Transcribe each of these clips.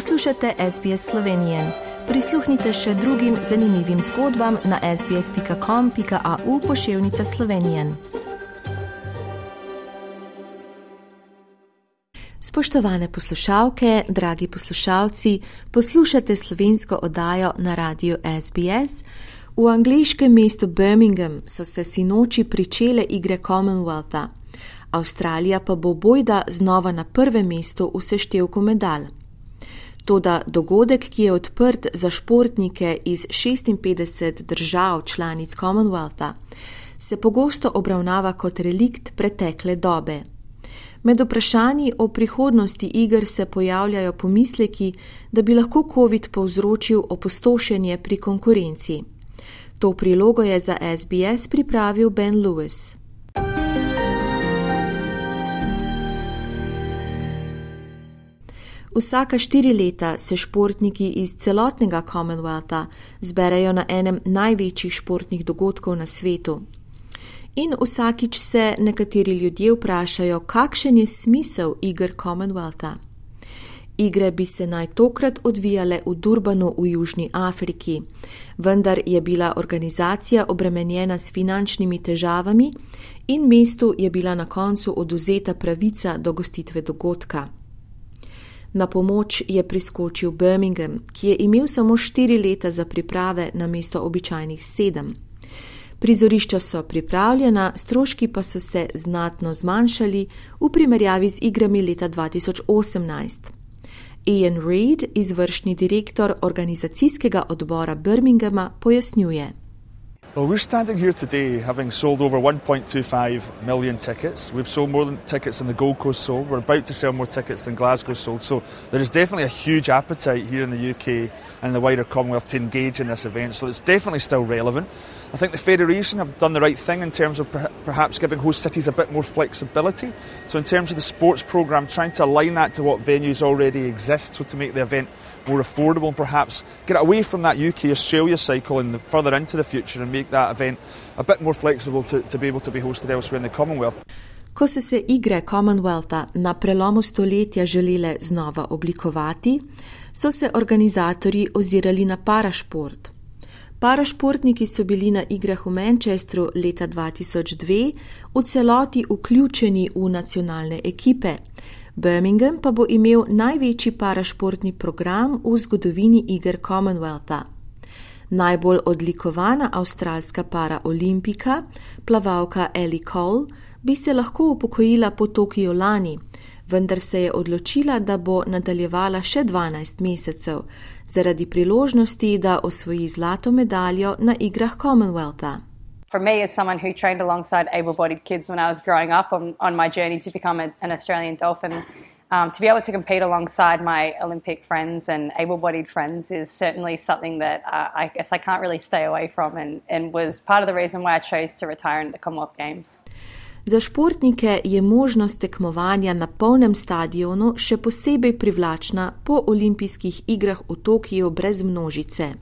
Poslušate SBS Slovenije. Prisluhnite še drugim zanimivim zgodbam na sbsp.com.au pošiljka Slovenije. Spoštovane poslušalke, dragi poslušalci, poslušate slovensko oddajo na radiju SBS. V angliškem mestu Birmingham so se sinoči pričele igre Commonwealtha. Avstralija pa bo bojda znova na prvem mestu v seštevku medalj. Toda dogodek, ki je odprt za športnike iz 56 držav članic Commonwealtha, se pogosto obravnava kot relikt pretekle dobe. Med vprašanji o prihodnosti iger se pojavljajo pomisleki, da bi lahko COVID povzročil opustošenje pri konkurenci. To prilogo je za SBS pripravil Ben Lewis. Vsaka štiri leta se športniki iz celotnega Commonwealtha zberejo na enem največjih športnih dogodkov na svetu. In vsakič se nekateri ljudje vprašajo, kakšen je smisel iger Commonwealtha. Igre bi se naj tokrat odvijale v Durbanu v Južni Afriki, vendar je bila organizacija obremenjena s finančnimi težavami in mestu je bila na koncu oduzeta pravica do gostitve dogodka. Na pomoč je priskočil Birmingham, ki je imel samo štiri leta za priprave na mesto običajnih sedem. Prizorišča so pripravljena, stroški pa so se znatno zmanjšali v primerjavi z igrami leta 2018. Ian Reid, izvršni direktor organizacijskega odbora Birminghama, pojasnjuje. Well, we're standing here today having sold over 1.25 million tickets. We've sold more than tickets than the Gold Coast sold. We're about to sell more tickets than Glasgow sold. So there is definitely a huge appetite here in the UK and the wider Commonwealth to engage in this event. So it's definitely still relevant. I think the Federation have done the right thing in terms of per- perhaps giving host cities a bit more flexibility. So, in terms of the sports programme, trying to align that to what venues already exist, so to make the event more affordable and perhaps get away from that UK Australia cycle and further into the future and make that event a bit more flexible to, to be able to be hosted elsewhere in the Commonwealth. Ko so se igre Commonwealtha na prelomu stoletja želele znova oblikovati, so se organizatorji ozirali na parašport. Parašportniki so bili na igrah v Manchestru leta 2002 v celoti vključeni v nacionalne ekipe, Birmingham pa bo imel največji parašportni program v zgodovini iger Commonwealtha. Najbolj odlikovana avstralska paraolimpika, plavalka Ellie Cole, bi se lahko upokojila po Tokiu lani, vendar se je odločila, da bo nadaljevala še 12 mesecev, zaradi priložnosti, da osvoji zlato medaljo na igrah Commonwealtha. for me, as someone who trained alongside able bodied kids when I was growing up on, on my journey to become a, an Australian Dolphin, um, to be able to compete alongside my Olympic friends and able bodied friends is certainly something that uh, I guess I can't really stay away from and, and was part of the reason why I chose to retire in the Commonwealth Games. Za športnike je možnost tekmovanja na polnem stadionu še posebej privlačna po olimpijskih igrah v Tokiu brez množice.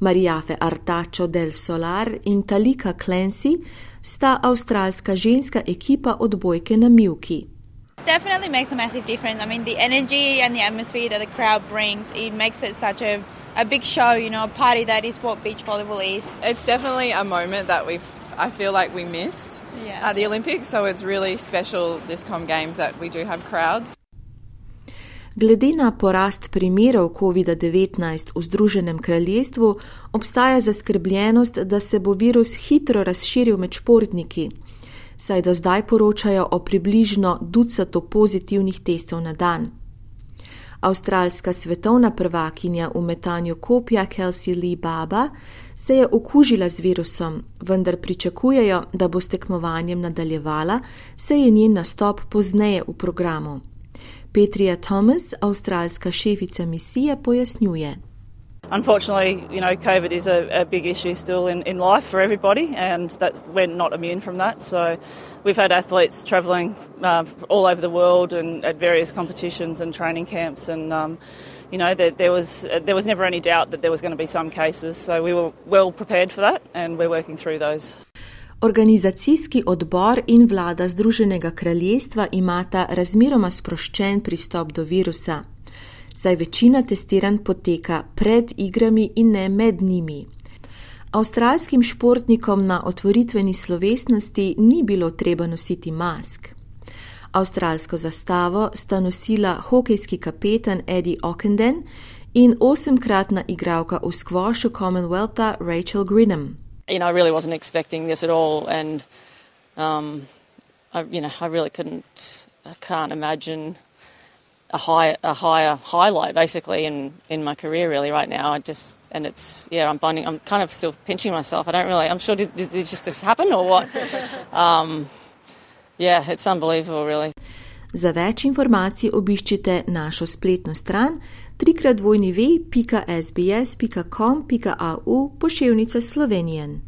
Marijafe Artačo del Solar in Talika Clancy sta avstralska ženska ekipa odbojke na Milki. definitely makes a massive difference. I mean, the energy and the atmosphere that the crowd brings, it makes it such a, a big show, you know, a party that is what beach volleyball is. It's definitely a moment that we've, I feel like we missed Yeah. at the Olympics, so it's really special this Com Games that we do have crowds. Glede na porast primerov COVID-19 v Združenem kraljestvu, obstaja zaskrbljenost, da se bo virus hitro razširil med športniki, saj do zdaj poročajo o približno ducatu pozitivnih testov na dan. Avstralska svetovna prvakinja v metanju kopja Kelsey Lee Baba se je okužila z virusom, vendar pričakujejo, da bo s tekmovanjem nadaljevala, saj je njen nastop pozneje v programu. Petrija Thomas, avstralska šefica misije, pojasnjuje. Unfortunately, you know, COVID is a, a big issue still in, in life for everybody, and that we're not immune from that. So, we've had athletes travelling uh, all over the world and at various competitions and training camps, and um, you know, there, there was there was never any doubt that there was going to be some cases. So, we were well prepared for that, and we're working through those. Organizacijski odbor in vlada Združenega kraljestva imata razmeroma sproščen pristop do virusa. Saj večina testiranj poteka pred igrami in ne med njimi. Avstralskim športnikom na otvoritveni slovesnosti ni bilo treba nositi mask. Avstralsko zastavo sta nosila hokejski kapetan Eddie Ockenden in osemkratna igralka v skvošu Commonwealtha Rachel Grinham. You know, I really wasn't expecting this at all, and um, I, you know, I really couldn't, I can't imagine a high, a higher highlight basically in in my career really right now. I just and it's yeah, I'm finding I'm kind of still pinching myself. I don't really. I'm sure did, did this just happen or what? um, yeah, it's unbelievable, really. Za več informacij obiščite našo spletno stran www.sbs.com.au pošiljnica Slovenijen.